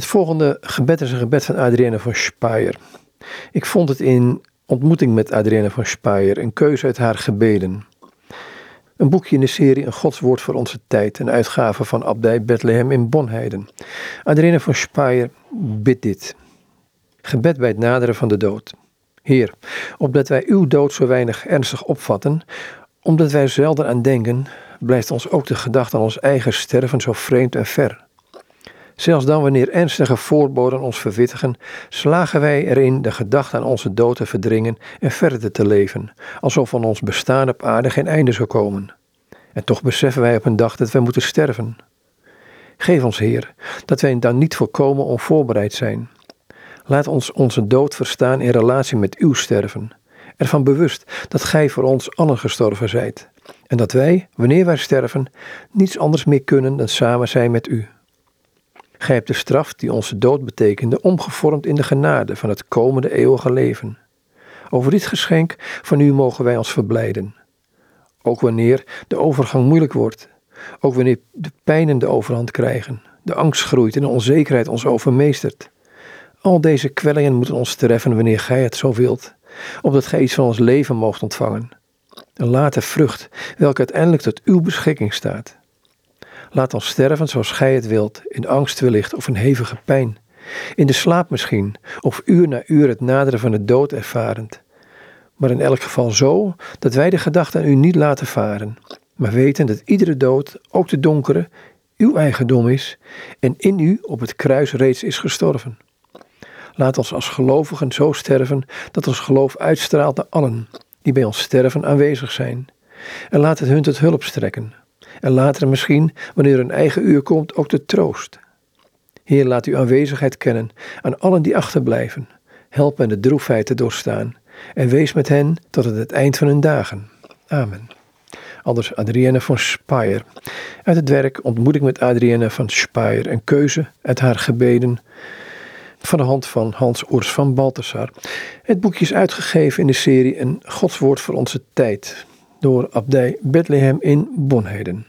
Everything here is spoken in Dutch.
Het volgende gebed is een gebed van Adrienne van Speyer. Ik vond het in ontmoeting met Adrienne van Speyer, een keuze uit haar gebeden. Een boekje in de serie Een Godswoord voor onze tijd, een uitgave van Abdij Bethlehem in Bonheiden. Adrienne van Speyer bidt dit. Gebed bij het naderen van de dood. Heer, opdat wij uw dood zo weinig ernstig opvatten, omdat wij zelden aan denken, blijft ons ook de gedachte aan ons eigen sterven zo vreemd en ver. Zelfs dan wanneer ernstige voorboden ons verwittigen, slagen wij erin de gedachte aan onze dood te verdringen en verder te leven, alsof van ons bestaan op aarde geen einde zou komen. En toch beseffen wij op een dag dat wij moeten sterven. Geef ons, Heer, dat wij dan niet volkomen onvoorbereid zijn. Laat ons onze dood verstaan in relatie met uw sterven. Ervan bewust dat Gij voor ons allen gestorven zijt. En dat wij, wanneer wij sterven, niets anders meer kunnen dan samen zijn met u. Hebt de straf die onze dood betekende omgevormd in de genade van het komende eeuwige leven. Over dit geschenk van u mogen wij ons verblijden. Ook wanneer de overgang moeilijk wordt, ook wanneer de pijnen de overhand krijgen, de angst groeit en de onzekerheid ons overmeestert. Al deze kwellingen moeten ons treffen wanneer gij het zo wilt, opdat gij iets van ons leven moogt ontvangen. Een late vrucht, welke uiteindelijk tot uw beschikking staat. Laat ons sterven zoals gij het wilt, in angst wellicht of in hevige pijn. In de slaap misschien, of uur na uur het naderen van de dood ervarend. Maar in elk geval zo dat wij de gedachte aan u niet laten varen, maar weten dat iedere dood, ook de donkere, uw eigendom is en in u op het kruis reeds is gestorven. Laat ons als gelovigen zo sterven dat ons geloof uitstraalt naar allen die bij ons sterven aanwezig zijn. En laat het hun tot hulp strekken, en later misschien, wanneer een eigen uur komt, ook de troost. Heer, laat uw aanwezigheid kennen aan allen die achterblijven. Help hen de droefheid te doorstaan en wees met hen tot het eind van hun dagen. Amen. Anders Adrienne van Speyer. Uit het werk ontmoet ik met Adrienne van Speyer een keuze uit haar gebeden van de hand van Hans Oers van Balthasar. Het boekje is uitgegeven in de serie Een Godswoord voor onze tijd door Abdij Bethlehem in Bonheden.